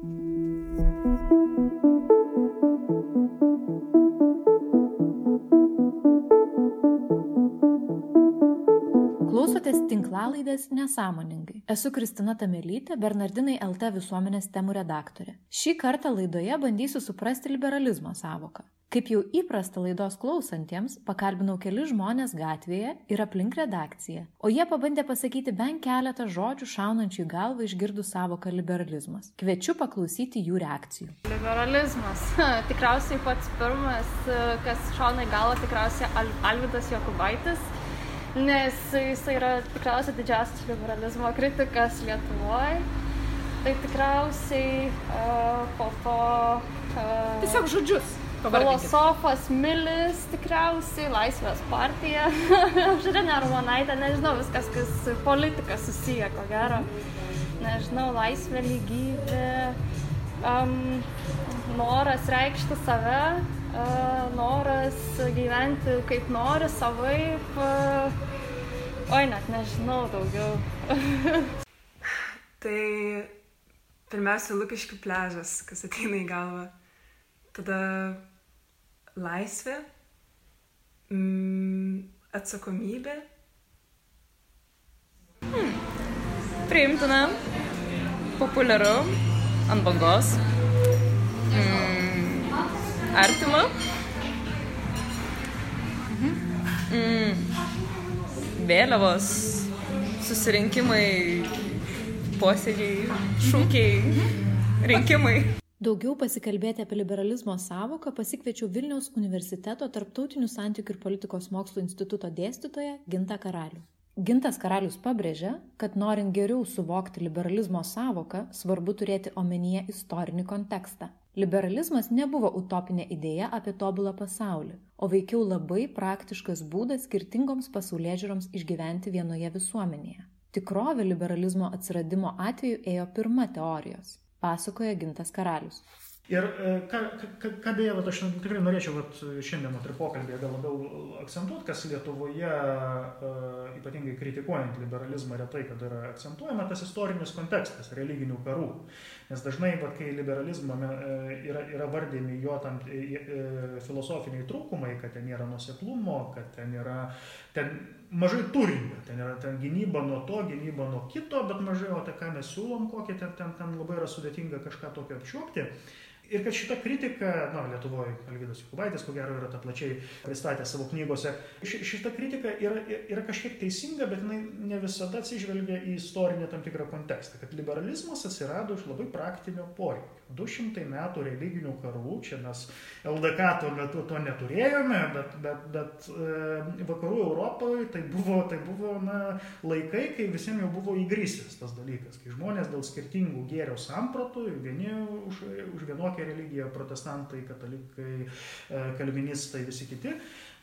Klausotės tinklalaidės nesąmoningai. Esu Kristina Tamelytė, Bernardinai LT visuomenės temų redaktorė. Šį kartą laidoje bandysiu suprasti liberalizmo savoką. Kaip jau įprasta laidos klausantiems, pakalbinau kelius žmonės gatvėje ir aplink redakciją, o jie pabandė pasakyti bent keletą žodžių šaunančių į galvą išgirdus savoką liberalizmas. Kviečiu paklausyti jų reakcijų. Liberalizmas. Tikriausiai pats pirmas, kas šauna į galvą, tikriausiai Al Alvidas Jokubaitis, nes jis yra tikriausiai didžiausias liberalizmo kritikas Lietuvoje. Tai tikriausiai uh, po to... Uh, Tiesiog žodžius. Filosofas Milis tikriausiai, Laisvės partija, Žirinė Armonaitė, nežinau, viskas, kas politika susiję, ko gero. Nežinau, laisvė, lygybė, um, noras reikšti save, uh, noras gyventi kaip nori, savaip. Uh, oi, net nežinau daugiau. tai pirmiausia, Lukiškių pležas, kas ateina į galvą. Tada laisvė, mm, atsakomybė. Hmm. Priimtina, populiaru, ant bangos, mm, artima. Mm. Vėliavos, susirinkimai, posėdžiai, šūkiai, rinkimai. Daugiau pasikalbėti apie liberalizmo savoką pasikviečiau Vilniaus universiteto tarptautinių santykių ir politikos mokslų instituto dėstytoją Gintą Karalių. Gintas Karalius pabrėžia, kad norint geriau suvokti liberalizmo savoką, svarbu turėti omenyje istorinį kontekstą. Liberalizmas nebuvo utopinė idėja apie tobulą pasaulį, o veikiau labai praktiškas būdas skirtingoms pasaulyje žiūroms išgyventi vienoje visuomenėje. Tikrovė liberalizmo atsiradimo atveju ėjo pirma teorijos pasakoja Gintas Karalius. Ir e, ką, ką, ką beje, vat, aš tikrai norėčiau vat, šiandien ir pokalbėje gal labiau akcentuoti, kas Lietuvoje, uh, ypatingai kritikuojant liberalizmą, retai kada yra akcentuojama tas istorinis kontekstas religinių karų. Nes dažnai, vat, kai liberalizmą uh, yra, yra vardėmi jo tam filosofiniai trūkumai, kad ten nėra nuseklumo, kad ten yra ten mažai turinio, ten yra ten gynyba nuo to, gynyba nuo kito, bet mažai, o tai ką mes siūlom, kokie ten, ten, ten labai yra sudėtinga kažką tokio apčiuopti. Ir kad šita kritika, na, Lietuvoje Alvydas Jukubaitis, ko gero, yra tą plačiai pristatę savo knygose, ši, šita kritika yra, yra kažkiek teisinga, bet jinai ne visada atsižvelgia į istorinį tam tikrą kontekstą, kad liberalizmas atsirado iš labai praktinio poreikio. 200 metų religinių karų, čia mes LDK tuo metu to neturėjome, bet, bet, bet e, vakarų Europoje tai buvo, tai buvo na, laikai, kai visiems jau buvo įgrisęs tas dalykas, kai žmonės dėl skirtingų gėrio sampratų, vieni už, už vienokį kitokią religiją, protestantai, katalikai, e, kalvinistai, visi kiti.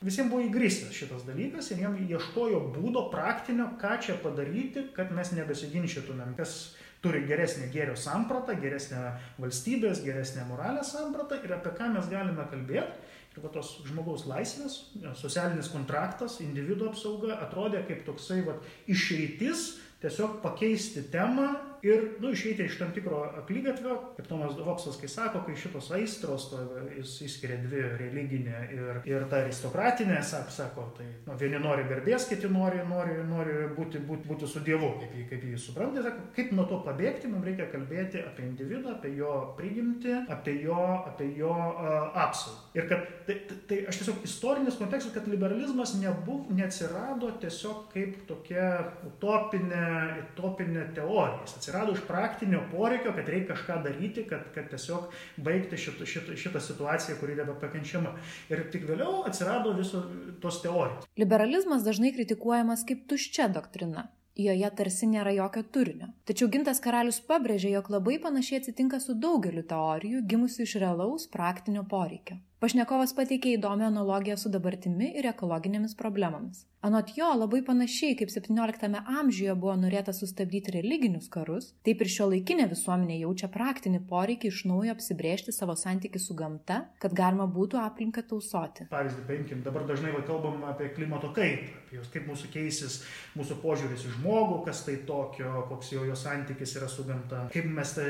Visiems buvo įgrisęs šitas dalykas ir jiem ieškojo būdo praktinio, ką čia padaryti, kad mes nebesiginčytumėm, kas turi geresnę gėrio sampratą, geresnę valstybės, geresnę moralę sampratą ir apie ką mes galime kalbėti. Ir va tos žmogaus laisvės, socialinis kontraktas, individuo apsauga atrodė kaip toksai va, išeitis tiesiog pakeisti temą ir nu, išeiti iš tam tikro aklygatvio, kaip Tomas Vopsas, kai sako, kai šitos aistros, to, jis įskiria dvi religinė ir, ir ta aristokratinė, sako, sako tai nu, vieni nori garbės, kiti nori, nori, nori būti, būti, būti su Dievu, kaip jį, kaip jį supranta, sako, kaip nuo to pabėgti, mums reikia kalbėti apie individą, apie jo prigimtį, apie jo, apie jo uh, apsaugą. Ir kad tai, tai aš tiesiog istorinis kontekstas, kad liberalizmas nebuv, neatsirado tiesiog kaip tokia utopinė, utopinė teorija. Jis atsirado iš praktinio poreikio, kad reikia kažką daryti, kad, kad tiesiog baigti šitą, šitą, šitą situaciją, kuri nebepakenčiama. Ir tik vėliau atsirado visos tos teorijos. Liberalizmas dažnai kritikuojamas kaip tuščia doktrina. Joje tarsi nėra jokio turinio. Tačiau Gintas Karalius pabrėžė, jog labai panašiai atsitinka su daugeliu teorijų gimusių iš realaus praktinio poreikio. Pašnekovas pateikė įdomią analogiją su dabartimi ir ekologinėmis problemomis. Anot jo, labai panašiai kaip 17 amžiuje buvo norėta sustabdyti religinius karus, taip ir šio laikinė visuomenė jaučia praktinį poreikį iš naujo apsibriežti savo santykių su gamta, kad galima būtų aplinką tausoti. Pavyzdį paimkim, dabar dažnai kalbam apie klimato kaitą, apie jos, kaip mūsų keisis mūsų požiūris į žmogų, kas tai tokio, koks jo, jo santykis yra su gamta, kaip mes tai,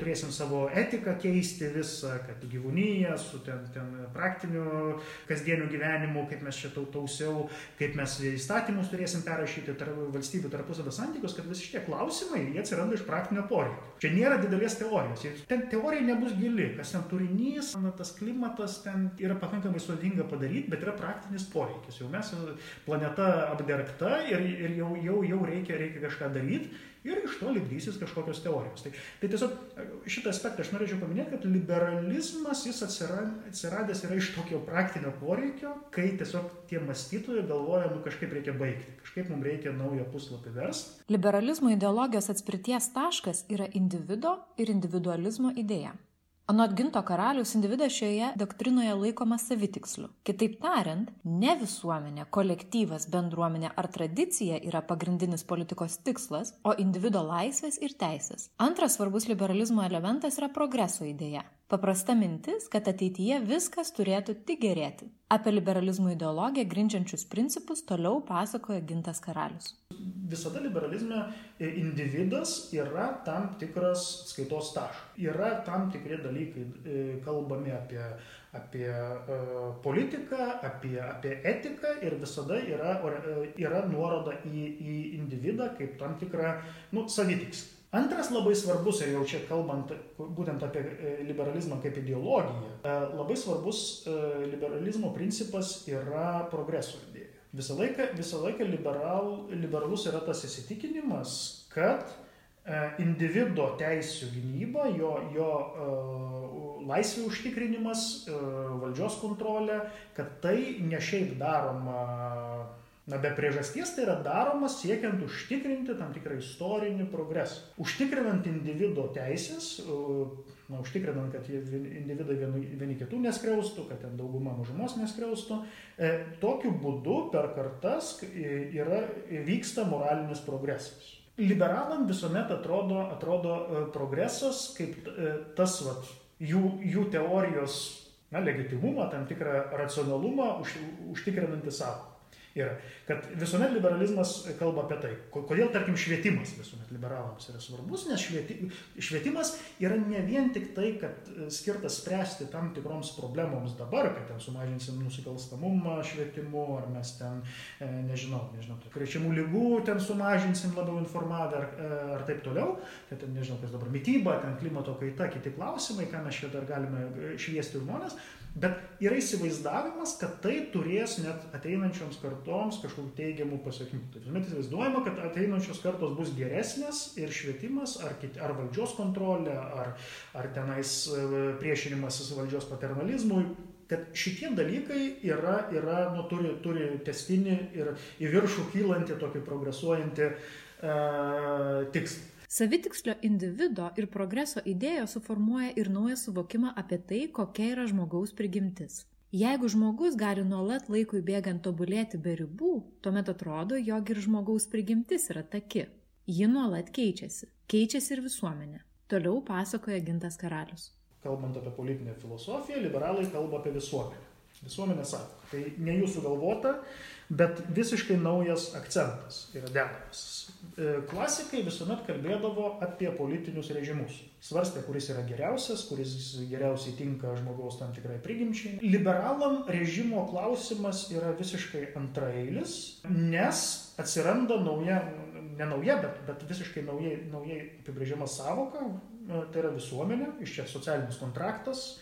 turėsim savo etiką keisti visą, kad gyvūnyje, su ten, ten praktiniu kasdieniu gyvenimu, kaip mes čia tausiau, kaip mes įstatymus turėsim perrašyti tarp valstybių tarpusavio santykius, kad visi šitie klausimai, jie atsiranda iš praktinio poreikio. Čia nėra didelės teorijos. Ten teorija nebus gili, kas ten turinys, na, tas klimatas ten yra pakankamai sudėtinga padaryti, bet yra praktinis poreikis. Jau mes planeta apdergta ir, ir jau, jau, jau reikia, reikia kažką daryti ir iš to lipdysis kažkokios teorijos. Tai, tai tiesiog šitą aspektą aš norėčiau paminėti, kad liberalizmas jis atsiradęs yra iš tokio praktinio poreikio, kai tiesiog tie mąstytojai galvoja, nu kažkaip reikia baigti, kažkaip mums reikia naują puslapį versti. Liberalizmo ideologijos atspirties taškas yra individo ir individualizmo idėja. Anot ginto karalius, individas šioje doktrinoje laikomas savitiksliu. Kitaip tariant, ne visuomenė, kolektyvas, bendruomenė ar tradicija yra pagrindinis politikos tikslas, o individo laisvės ir teisės. Antras svarbus liberalizmo elementas yra progreso idėja. Paprasta mintis, kad ateityje viskas turėtų tik gerėti. Apie liberalizmo ideologiją grindžiančius principus toliau pasakoja Gintas Karalius. Visada liberalizme individas yra tam tikras skaitos taškas. Yra tam tikri dalykai e, kalbami apie, apie uh, politiką, apie, apie etiką ir visada yra, yra nuoroda į, į individą kaip tam tikrą nu, savitikslį. Antras labai svarbus, ir jau čia kalbant būtent apie e, liberalizmą kaip ideologiją, e, labai svarbus e, liberalizmo principas yra progreso idėja. Visą laiką, visą laiką liberal, liberalus yra tas įsitikinimas, kad individuo teisų gynyba, jo, jo uh, laisvių užtikrinimas, uh, valdžios kontrolė, kad tai ne šiaip daroma Na, be priežasties tai yra daroma siekiant užtikrinti tam tikrą istorinį progresą. Užtikrinant individuo teisės, na, užtikrinant, kad individai vieni, vieni kitų neskriaustų, kad ten dauguma mažumos neskriaustų, e, tokiu būdu per kartas yra, vyksta moralinis progresas. Liberalam visuomet atrodo, atrodo e, progresas kaip e, tas vat, jų, jų teorijos na, legitimumą, tam tikrą racionalumą už, užtikrinantį savo yra. Kad visuomet liberalizmas kalba apie tai. Kodėl, tarkim, švietimas visuomet liberalams yra svarbus, nes švieti, švietimas yra ne vien tik tai, kad e, skirtas spręsti tam tikroms problemoms dabar, kad ten sumažinsim nusikalstamumą švietimu, ar mes ten, e, nežinau, nežinau, krečiamų lygų ten sumažinsim labiau informavę, ar, e, ar taip toliau, kad ten, nežinau, kas dabar mytyba, ten klimato kaita, kiti klausimai, ką mes čia dar galime šviesti žmonės, Bet yra įsivaizdavimas, kad tai turės net ateinančioms kartoms kažkokių teigiamų pasiekmių. Tai visuomet įsivaizduojama, kad ateinančios kartos bus geresnės ir švietimas, ar, kiti, ar valdžios kontrolė, ar, ar tenais e, priešinimasis valdžios paternalizmui. Kad šitie dalykai yra, yra nu, turi, turi testinį ir į viršų kylantį, tokį progresuojantį uh, tikslą. Savitikslio individo ir progreso idėja suformuoja ir naują suvokimą apie tai, kokia yra žmogaus prigimtis. Jeigu žmogus gali nuolat laikui bėgant tobulėti be ribų, tuomet atrodo, jog ir žmogaus prigimtis yra taki. Ji nuolat keičiasi. Keičiasi ir visuomenė. Toliau pasakoja Gintas Karalius. Kalbant apie politinę filosofiją, liberalai kalba apie visuomenę. Visuomenė sako, tai ne jūsų galvota, bet visiškai naujas akcentas yra dedamas. E, klasikai visuomet kalbėdavo apie politinius režimus. Svarstė, kuris yra geriausias, kuris geriausiai tinka žmogaus tam tikrai prigimčiai. Liberalam režimo klausimas yra visiškai antraeilis, nes atsiranda nauja, ne nauja, bet, bet visiškai naujai, naujai apibrėžiama savoka, e, tai yra visuomenė, iš čia socialinis kontraktas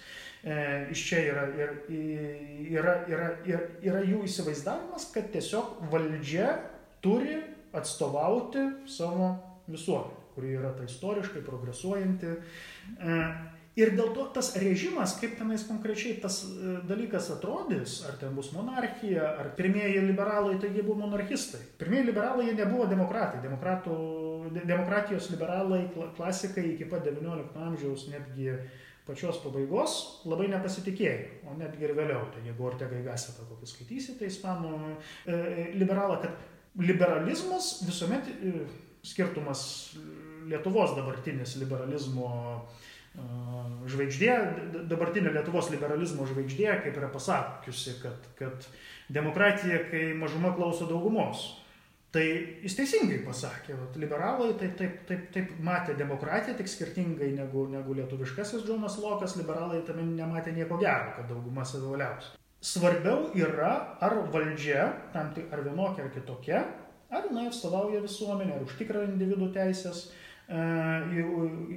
iš čia yra, ir, yra, yra, yra, yra jų įsivaizdavimas, kad tiesiog valdžia turi atstovauti savo visuomenę, kuri yra ta istoriškai progresuojanti. E, ir dėl to tas režimas, kaip tenais konkrečiai tas e, dalykas atrodys, ar ten bus monarchija, ar pirmieji liberalai, taigi buvo monarchistai. Pirmieji liberalai jie nebuvo demokratai. Demokratų, demokratijos liberalai, klasikai iki pat XIX amžiaus netgi pačios pabaigos labai nepasitikėjo, o netgi ir vėliau, tai jeigu Ortega įgasėtą kokį skaitysite, ispanų e, liberalą, kad liberalizmas visuomet e, skirtumas Lietuvos dabartinis liberalizmo žvaigždė, dabartinė Lietuvos liberalizmo žvaigždė, kaip yra pasakiusi, kad, kad demokratija, kai mažuma klauso daugumos. Tai jis teisingai pasakė, vat, liberalai taip, taip, taip, taip matė demokratiją, tik skirtingai negu, negu lietuviškasis Džonas Lokas, liberalai tame nematė nieko gero, kad dauguma savivaliaus. Svarbiau yra, ar valdžia, tam tik ar vienokia ar kitokia, ar jinai atstovauja visuomenę, ar užtikrina individų teisės, e,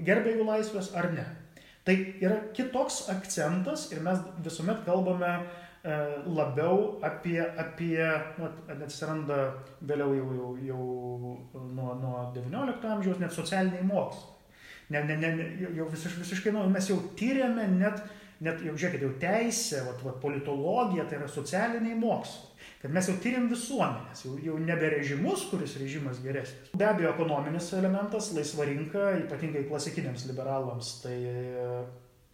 gerbė jų laisvės ar ne. Tai yra kitoks akcentas ir mes visuomet kalbame labiau apie, apie nu, atsiranda vėliau jau, jau, jau nuo, nuo XIX amžiaus net socialiniai mokslai. Ne, ne, ne, jau visiš, visiškai, nu, mes jau tyrėme net, net jau žiūrėkit, jau teisė, vat, vat, politologija, tai yra socialiniai mokslai. Kad mes jau tyrim visuomenės, jau, jau nebe režimus, kuris režimas geresnis. Be abejo, ekonominis elementas, laisva rinka, ypatingai klasikiniams liberalams, tai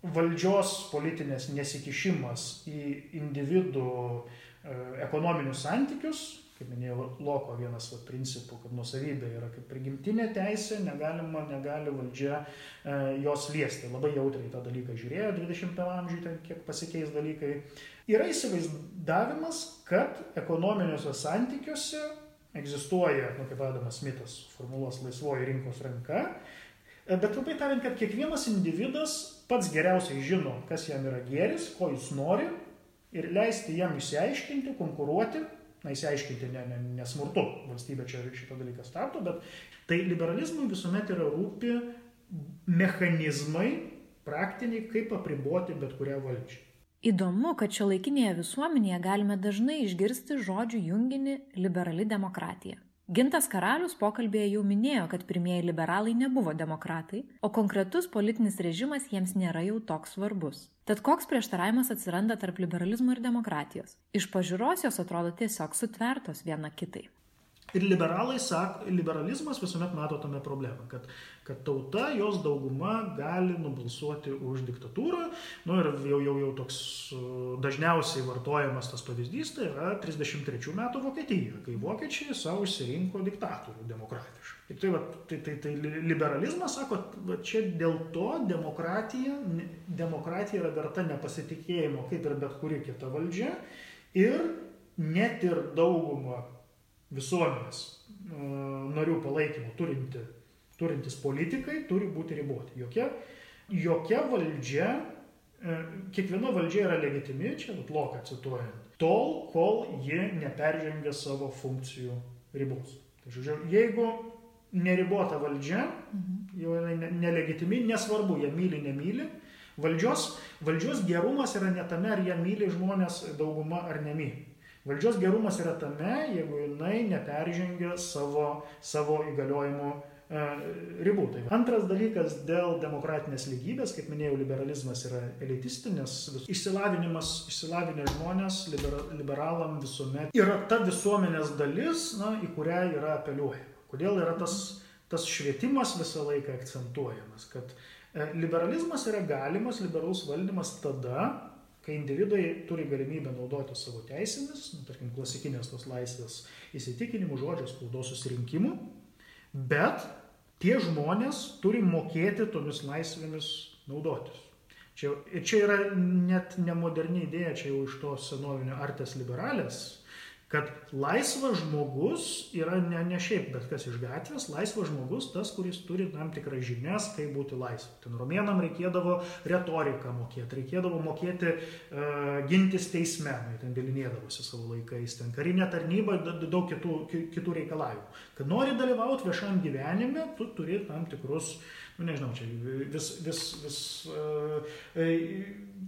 valdžios politinės nesikišimas į individų e, ekonominius santykius, kaip minėjau, Loko vienas va, principų, kad nusavybė yra kaip prigimtinė teisė, negalima, negali valdžia e, jos liesti. Labai jautriai tą dalyką žiūrėjo 20 amžiuje, ten kiek pasikeis dalykai. Yra įsivaizdavimas, kad ekonominiuose santykiuose egzistuoja, nu, kaip Adamas Smithas formuluos laisvoji rinkos ranka, bet trumpai tariant, kad kiekvienas individas pats geriausiai žino, kas jam yra gėris, ko jis nori ir leisti jam išsiaiškinti, konkuruoti, na, įsiaiškinti ne, ne, nesmurtu, valstybė čia šitą dalyką stato, bet tai liberalizmui visuomet yra rūpi mechanizmai praktiniai, kaip apriboti bet kurią valdžią. Įdomu, kad šio laikinėje visuomenėje galime dažnai išgirsti žodžių junginį liberali demokratija. Gintas Karalius pokalbėje jau minėjo, kad pirmieji liberalai nebuvo demokratai, o konkretus politinis režimas jiems nėra jau toks svarbus. Tad koks prieštaravimas atsiranda tarp liberalizmo ir demokratijos? Iš pažiūros jos atrodo tiesiog sutvertos viena kitai. Ir liberalai sako, liberalizmas visuomet mato tame problemą, kad, kad tauta, jos dauguma gali nubalsuoti už diktatūrą. Nu ir jau, jau, jau toks dažniausiai vartojamas tas pavyzdys, tai yra 33 metų Vokietija, kai vokiečiai savo išsirinko diktatorių demokratiškai. Ir tai, va, tai, tai, tai liberalizmas sako, va, čia dėl to demokratija, demokratija yra verta nepasitikėjimo kaip ir bet kuri kita valdžia. Ir net ir daugumą visuomenės narių palaikymo turinti, turintis politikai turi būti riboti. Jokia, jokia valdžia, kiekviena valdžia yra legitimi, čia Loką cituojant, tol, kol ji neperžengia savo funkcijų ribos. Tai žodžiu, jeigu neribota valdžia, mhm. jau jinai nelegitimi, nesvarbu, jie myli, nemyli, valdžios, valdžios gerumas yra ne tame, ar jie myli žmonės dauguma ar nemyli. Valdžios gerumas yra tame, jeigu jinai neperžengia savo, savo įgaliojimų e, ribų. Tai antras dalykas dėl demokratinės lygybės, kaip minėjau, liberalizmas yra elitistinis, išsilavinimas, išsilavinę žmonės libera, liberalam visuomet yra ta visuomenės dalis, na, į kurią yra apeliuojama. Kodėl yra tas, tas švietimas visą laiką akcentuojamas, kad e, liberalizmas yra galimas, liberalus valdymas tada, kai individai turi galimybę naudoti savo teisėmis, nu, tarkim, klasikinės tos laisvės įsitikinimų, žodžio, spaudos susirinkimų, bet tie žmonės turi mokėti tomis laisvėmis naudotis. Čia, čia yra net nemoderni idėja, čia jau iš to senovinio artes liberalės kad laisvas žmogus yra ne, ne šiaip bet kas iš gatvės, laisvas žmogus tas, kuris turi tam tikras žinias, kaip būti laisvu. Ten romėnam reikėdavo retoriką mokėti, reikėdavo mokėti uh, gintis teisme, nu, ten bilinėdavosi savo laikais, ten karinė tarnyba, daug kitų, kitų reikalavimų. Kad nori dalyvauti viešam gyvenime, tu turi tam tikrus uh, nu nežinau, čia vis, vis, vis uh,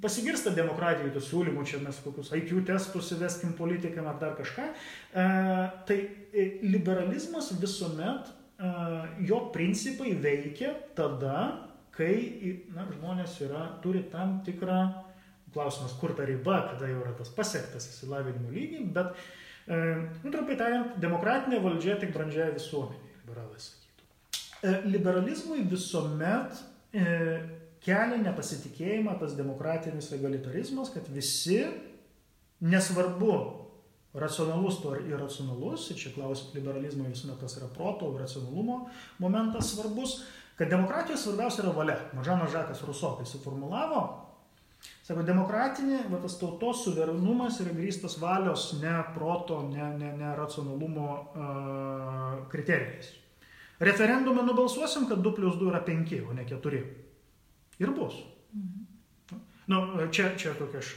pasigirsta demokratijai tų siūlymų, čia mes kokius IQ testus įveskim politikam ar dar kažką. Uh, tai liberalizmas visuomet, uh, jo principai veikia tada, kai na, žmonės yra, turi tam tikrą, klausimas, kur ta riba, kada jau yra tas pasiektas įsilavinimo lygiai, bet, uh, nu, trumpai tariant, demokratinė valdžia tik brandžiai visuomeniai, liberalas. E, liberalizmui visuomet e, kelia nepasitikėjimą tas demokratinis egalitarizmas, kad visi, nesvarbu racionalus to ar irracionalus, ir čia klausit liberalizmo visuomet tas yra proto, racionalumo momentas svarbus, kad demokratijos svarbiausia yra valia. Mažanas Žakas Ruso tai suformulavo, Sako, demokratinė, va, tas tautos suverenumas yra grįstas valios, ne proto, ne, ne, ne racionalumo uh, kriterijais. Referendume nubalsuosim, kad 2 plus 2 yra 5, o ne 4. Ir bus. Mhm. Nu, čia, čia tokia aš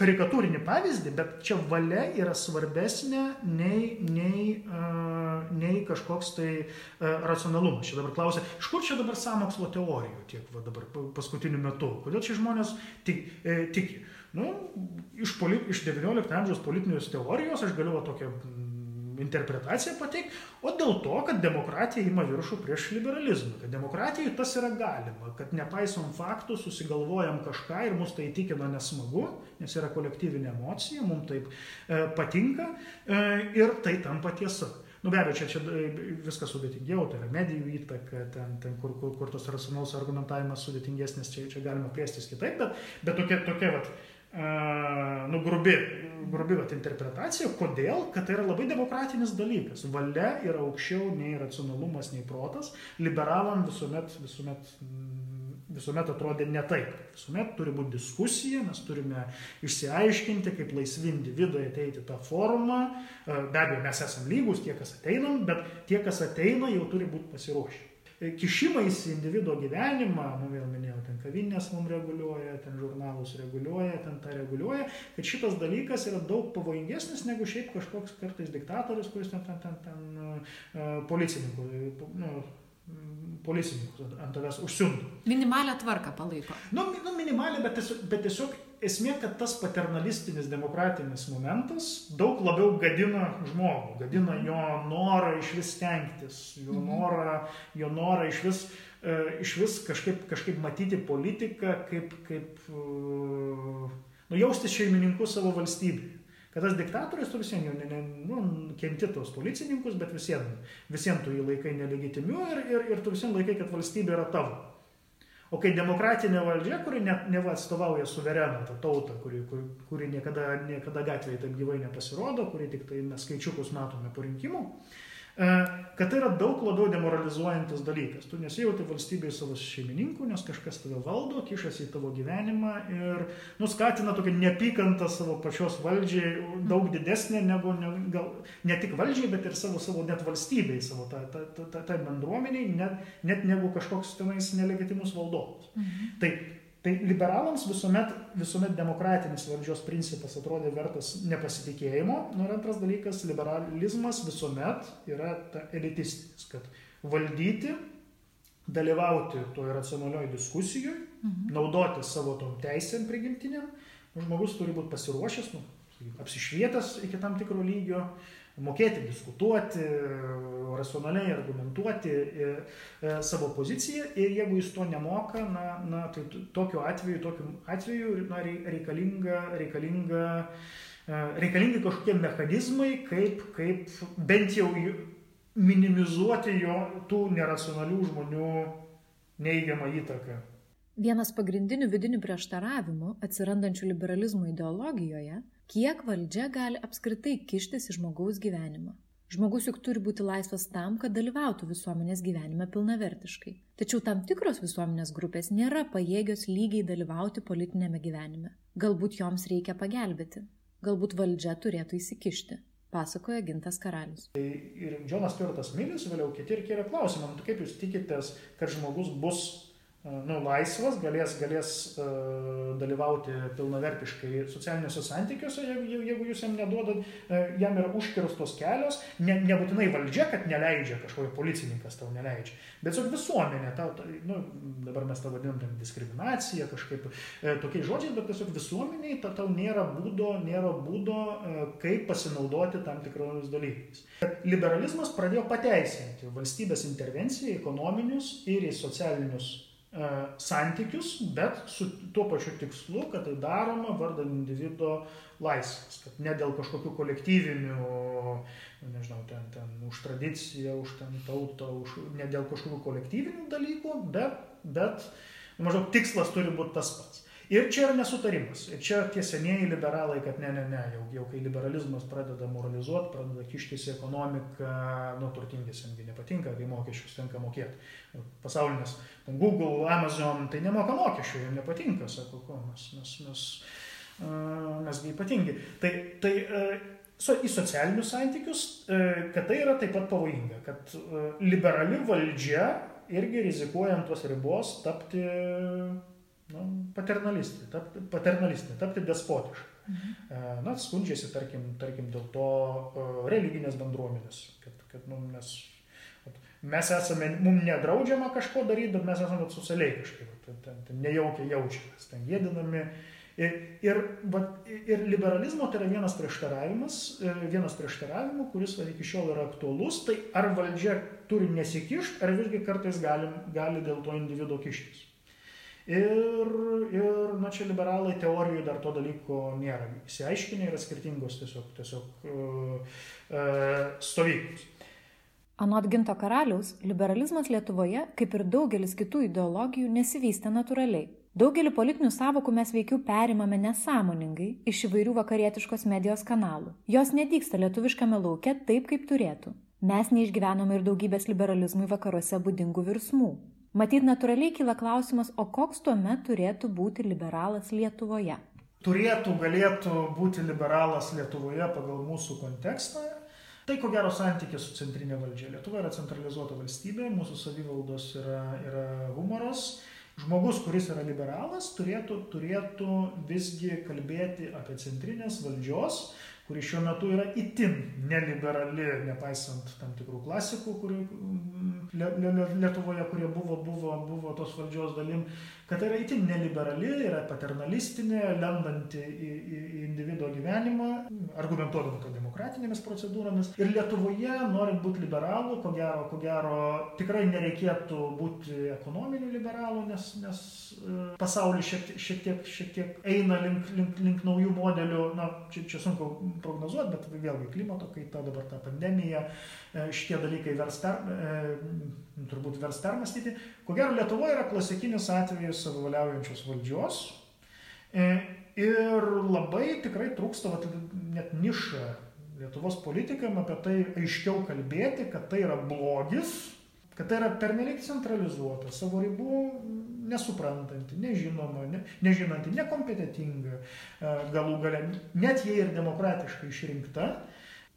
karikatūrinį pavyzdį, bet čia valia yra svarbesnė nei, nei, uh, nei kažkoks tai uh, racionalumas. Čia dabar klausia, iš kur čia dabar samokslo teorijų tiek va, dabar paskutiniu metu? Kodėl čia žmonės tik, e, tiki? Nu, iš, poli, iš 19 amžiaus politinės teorijos aš galiu va, tokią interpretaciją pateikti, o dėl to, kad demokratija ima viršų prieš liberalizmą, kad demokratijai tas yra galima, kad nepaisom faktų, susigalvojam kažką ir mus tai įtikina nesmagu, nes yra kolektyvinė emocija, mums taip e, patinka e, ir tai tampa tiesa. Nu, be abejo, čia, čia e, viskas sudėtingiau, tai yra medijų įtaka, ten, ten kur, kur, kur tos racionalus argumentavimas sudėtingesnis, čia, čia galima plėstis kitaip, bet, bet tokia, tokia vat, nu, grubi, grubi vat, interpretacija. Kodėl? Kad tai yra labai demokratinis dalykas. Valia yra aukščiau nei racionalumas, nei protas. Liberalam visuomet, visuomet, visuomet atrodė ne taip. Visuomet turi būti diskusija, mes turime išsiaiškinti, kaip laisvi individai ateiti tą formą. Be abejo, mes esame lygus tie, kas ateinam, bet tie, kas ateina, jau turi būti pasiruošę. E, kišimais į individuo gyvenimą, nu vėl minėjau, ten kavinės mums reguliuoja, ten žurnalus reguliuoja, ten tą reguliuoja, kad šitas dalykas yra daug pavojingesnis negu šiaip kažkoks kartais diktatorius, kuris ten, ten, ten, ten uh, policininkų, nu, policininkus ant tavęs užsiuntų. Minimalią tvarką palaiko. Nu, nu minimalią, bet tiesiog, bet tiesiog esmė, kad tas paternalistinis demokratinis momentas daug labiau gadina žmogų, gadina jo norą iš vis stengtis, jo mhm. norą, jo norą iš vis, e, iš vis kažkaip, kažkaip matyti politiką, kaip, kaip e, nu, jaustis šeimininku savo valstybėje. Kad tas diktatorius tu visiems jau ne, ne, nu, kenti tos policininkus, bet visiems, visiems tu jį laikai nelegitimiu ir, ir, ir tu visiems laikai, kad valstybė yra tavo. O kai demokratinė valdžia, kuri ne, neva atstovauja suvereną, tą tautą, kuri, kuri, kuri niekada, niekada gatvėje taip gyvai nepasirodo, kuri tik tai mes skaičiukus matome po rinkimų, E, kad tai yra daug labiau demoralizuojantis dalykas. Tu nesijauti valstybėje savo šeimininku, nes kažkas tave valdo, kišasi į tavo gyvenimą ir nuskatina tokią nepykantą savo pačios valdžiai daug didesnė negu ne, gal, ne tik valdžiai, bet ir savo, savo net valstybei, savo tą ta, ta, ta, ta bendruomeniai, net, net negu kažkoks tenais nelegitimus valdovas. Mhm. Tai Tai liberalams visuomet, visuomet demokratinis valdžios principas atrodė vertas nepasitikėjimo. Nu, ir antras dalykas, liberalizmas visuomet yra elitistinis, kad valdyti, dalyvauti toje racionalioje diskusijoje, mhm. naudoti savo tom teisėm prigimtiniam, žmogus turi būti pasiruošęs, nu, apsišvietęs iki tam tikro lygio, mokėti diskutuoti, racionaliai argumentuoti e, e, savo poziciją ir jeigu jis to nemoka, na, na tai tokiu atveju, tokiu atveju na, reikalinga, reikalinga, e, reikalingi kažkokie mechanizmai, kaip, kaip bent jau minimizuoti jo tų neracionalių žmonių neigiamą įtaką. Vienas pagrindinių vidinių prieštaravimų atsirandančių liberalizmo ideologijoje Kiek valdžia gali apskritai kištis į žmogaus gyvenimą? Žmogus juk turi būti laisvas tam, kad dalyvautų visuomenės gyvenime pilnavertiškai. Tačiau tam tikros visuomenės grupės nėra pajėgios lygiai dalyvauti politinėme gyvenime. Galbūt joms reikia pagelbėti. Galbūt valdžia turėtų įsikišti pasakoja Gintas Karalius. Tai ir Džonas Stuartas Milis, vėliau kiti ir kėlė klausimą, nu, kaip jūs tikitės, kad žmogus bus nu, laisvas, galės, galės uh, dalyvauti pilnavertiškai socialiniuose santykiuose, jeigu, jeigu jūs jam neduodat, uh, jam yra užkirstos kelios, ne, nebūtinai valdžia, kad neleidžia, kažkokia policininkas tau neleidžia, bet tiesiog visuomenė, tau, ta, nu, dabar mes tą vadinam ten diskriminacija, kažkaip uh, tokiais žodžiais, bet tiesiog visuomeniai ta, tau nėra būdo, nėra būdo uh, kaip pasinaudoti tam tikromis dalykais. Liberalizmas pradėjo pateisinti valstybės intervenciją į ekonominius ir į socialinius santykius, bet su tuo pačiu tikslu, kad tai daroma vardan individuo laisvės, kad ne dėl kažkokių kolektyvinių, nežinau, ten, ten už tradiciją, už ten tautą, už, ne dėl kažkokių kolektyvinių dalykų, bet, bet Maždaug tikslas turi būti tas pats. Ir čia yra nesutarimas. Ir čia tie senieji liberalai, kad ne, ne, ne, jau, jau kai liberalizmas pradeda moralizuoti, pradeda kištis į ekonomiką, nu, turtingiesiamgi nepatinka, kai mokesčius tenka mokėti. Pasaulinės, Google, Amazon, tai nemoka mokesčių, jiems nepatinka, sako, ko mes, mes, mes, mesgi ypatingi. Tai, tai so, į socialinius santykius, kad tai yra taip pat pavojinga, kad liberali valdžia irgi rizikuoja ant tos ribos tapti nu, paternalistinė, tapti, paternalistinė, tapti despotiška. Mhm. Na, skundžiasi, tarkim, tarkim dėl to religinės bendruomenės, kad, kad nu, mes, mes esame, mums nedraudžiama kažko daryti, bet mes esame socialiai kažkaip, ten, ten, nejaukiai jaučiamės, ten gėdinami. Ir, ir, ir liberalizmo tai yra vienas prieštaravimas, e, vienas prieštaravimų, kuris va, iki šiol yra aktualus, tai ar valdžia turi nesikišti, ar visgi kartais gali, gali dėl to individuo kištis. Ir, ir na, čia liberalai teorijų dar to dalyko nėra. Įsiaiškinę yra skirtingos tiesiog, tiesiog uh, uh, stovyklos. Anot Ginto karaliaus, liberalizmas Lietuvoje, kaip ir daugelis kitų ideologijų, nesivystė natūraliai. Daugelį politinių savokų mes veikiau perimame nesąmoningai iš įvairių vakarietiškos medijos kanalų. Jos nedyksta lietuviškame lauke taip, kaip turėtų. Mes neišgyvenome ir daugybės liberalizmui vakaruose būdingų virsmų. Matyt, natūraliai kyla klausimas, o koks tuomet turėtų būti liberalas Lietuvoje? Turėtų, galėtų būti liberalas Lietuvoje pagal mūsų kontekstą. Tai ko gero santykis su centrinė valdžia. Lietuva yra centralizuota valstybė, mūsų savivaldos yra, yra humoras. Žmogus, kuris yra liberalas, turėtų, turėtų visgi kalbėti apie centrinės valdžios kuri šiuo metu yra itin neliberali, nepaisant tam tikrų klasikų, kurių mm, Lietuvoje, kurie buvo, buvo, buvo tos valdžios dalim, kad tai yra itin neliberali, yra paternalistinė, lendanti į, į, į individuo gyvenimą, argumentuodama to demokratinėmis procedūromis. Ir Lietuvoje, norint būti liberalu, ko gero, ko gero tikrai nereikėtų būti ekonominiu liberalu, nes, nes e, pasaulis šiek, šiek, tiek, šiek tiek eina link, link, link naujų modelių, na, čia, čia sunku prognozuoti, bet vėlgi klimato kaita, dabar ta pandemija, e, šitie dalykai vers per, e, turbūt vers permastyti. Ko gero, Lietuvoje yra klasikinis atvejis savivaliaujančios valdžios. E, ir labai tikrai trūksta vat, net nišą Lietuvos politikam apie tai aiškiau kalbėti, kad tai yra blogis, kad tai yra pernelik centralizuota, savo ribų nesuprantanti, nežinoma, ne, nežinanti, nekompetitinga galų gale, net jei ir demokratiškai išrinkta,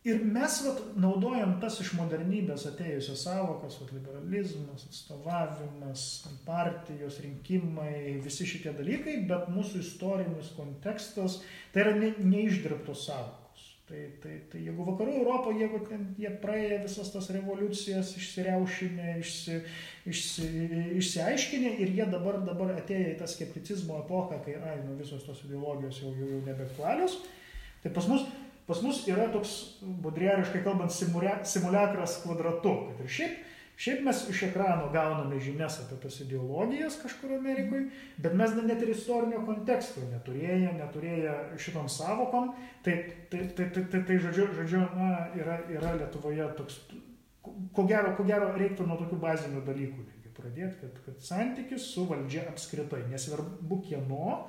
Ir mes vat, naudojam tas iš modernybės atėjusias savokas, vat, liberalizmas, atstovavimas, partijos rinkimai, visi šitie dalykai, bet mūsų istorinis kontekstas tai yra ne, neišdirbtos savokos. Tai, tai, tai jeigu vakarų Europoje, jeigu ten, jie praėjo visas tas revoliucijas, išsiriaušinę, išsi, išsi, išsiaiškinę ir jie dabar, dabar atėjo į tą skepticizmo epochą, kai, ai, nu, visos tos ideologijos jau, jau, jau nebeaktualios, tai pas mus Pas mus yra toks, budriariškai kalbant, simulakras kvadratu. Kad ir šiaip, šiaip mes iš ekrano gauname žinias apie tas ideologijas kažkur Amerikoje, bet mes net ir istorinio konteksto neturėję, neturėję šitom savokom. Tai, tai, tai, tai, tai, tai žodžiu, žodžiu na, yra, yra Lietuvoje toks, ko gero, ko gero reiktų nuo tokių bazinių dalykų pradėti, kad, kad santykis su valdžia apskritai, nesvarbu kieno,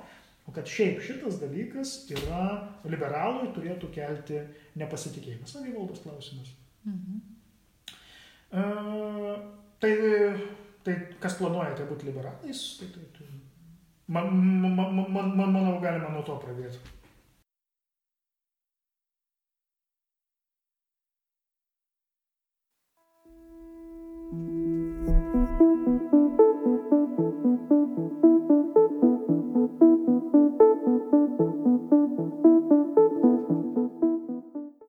O kad šiaip šitas dalykas yra liberalui turėtų kelti nepasitikėjimą. Savivaldos klausimas. Mhm. E, tai, tai kas planuojate tai būti liberalais, tai, tai, tai. Man, man, man, man, manau, galima nuo to pradėti.